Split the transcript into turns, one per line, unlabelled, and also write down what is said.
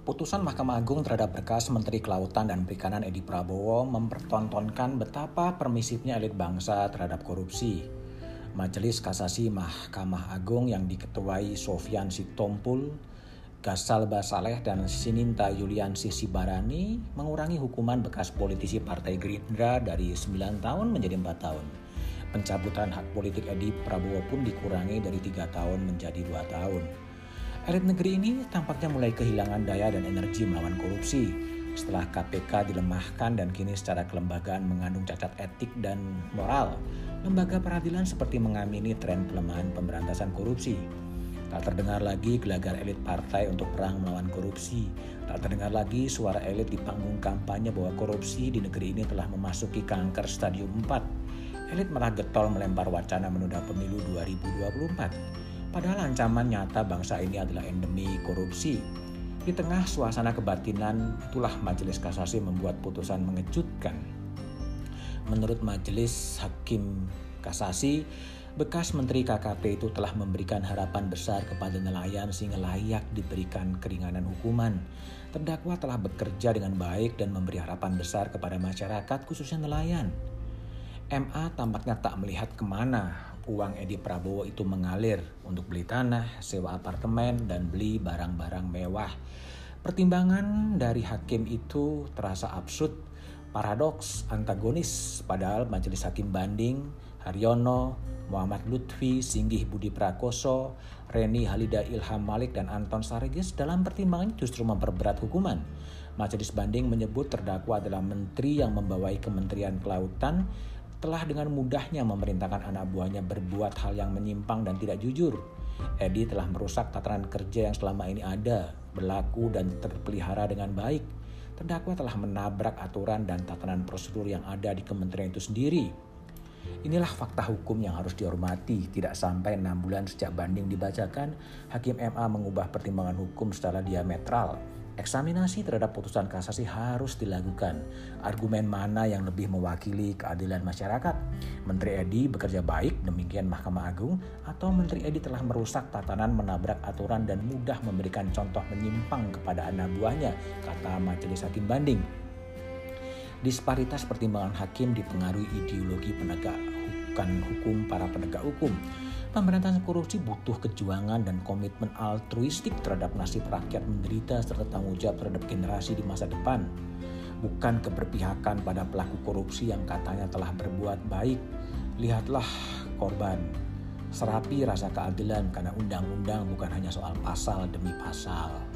Putusan Mahkamah Agung terhadap berkas Menteri Kelautan dan Perikanan Edi Prabowo mempertontonkan betapa permisifnya elit bangsa terhadap korupsi. Majelis Kasasi Mahkamah Agung yang diketuai Sofian Sitompul, Gasal Basaleh dan Sininta Yuliansi Sibarani mengurangi hukuman bekas politisi Partai Gerindra dari 9 tahun menjadi 4 tahun. Pencabutan hak politik Edi Prabowo pun dikurangi dari 3 tahun menjadi 2 tahun. Elit negeri ini tampaknya mulai kehilangan daya dan energi melawan korupsi setelah KPK dilemahkan dan kini secara kelembagaan mengandung cacat etik dan moral. Lembaga peradilan seperti mengamini tren pelemahan pemberantasan korupsi. Tak terdengar lagi gelagar elit partai untuk perang melawan korupsi. Tak terdengar lagi suara elit di panggung kampanye bahwa korupsi di negeri ini telah memasuki kanker stadium 4. Elit malah getol melempar wacana menunda pemilu 2024 Padahal ancaman nyata bangsa ini adalah endemi korupsi. Di tengah suasana kebatinan, itulah Majelis Kasasi membuat putusan mengejutkan. Menurut Majelis Hakim Kasasi, bekas Menteri KKP itu telah memberikan harapan besar kepada nelayan sehingga layak diberikan keringanan hukuman. Terdakwa telah bekerja dengan baik dan memberi harapan besar kepada masyarakat khususnya nelayan. MA tampaknya tak melihat ke mana uang Edi Prabowo itu mengalir untuk beli tanah, sewa apartemen, dan beli barang-barang mewah. Pertimbangan dari hakim itu terasa absurd, paradoks, antagonis, padahal majelis hakim banding, Haryono, Muhammad Lutfi, Singgih Budi Prakoso, Reni Halida Ilham Malik, dan Anton Sarigis dalam pertimbangan justru memperberat hukuman. Majelis banding menyebut terdakwa adalah menteri yang membawai Kementerian Kelautan telah dengan mudahnya memerintahkan anak buahnya berbuat hal yang menyimpang dan tidak jujur. Edi telah merusak tatanan kerja yang selama ini ada, berlaku dan terpelihara dengan baik. Terdakwa telah menabrak aturan dan tatanan prosedur yang ada di kementerian itu sendiri. Inilah fakta hukum yang harus dihormati. Tidak sampai enam bulan sejak banding dibacakan, Hakim MA mengubah pertimbangan hukum secara diametral Eksaminasi terhadap putusan kasasi harus dilakukan. Argumen mana yang lebih mewakili keadilan masyarakat? Menteri Edi bekerja baik, demikian Mahkamah Agung, atau Menteri Edi telah merusak tatanan menabrak aturan dan mudah memberikan contoh menyimpang kepada anak buahnya, kata Majelis Hakim Banding. Disparitas pertimbangan hakim dipengaruhi ideologi penegak hukum para penegak hukum. Pemberantasan korupsi butuh kejuangan dan komitmen altruistik terhadap nasib rakyat menderita serta tanggung jawab terhadap generasi di masa depan. Bukan keberpihakan pada pelaku korupsi yang katanya telah berbuat baik. Lihatlah korban. Serapi rasa keadilan karena undang-undang bukan hanya soal pasal demi pasal.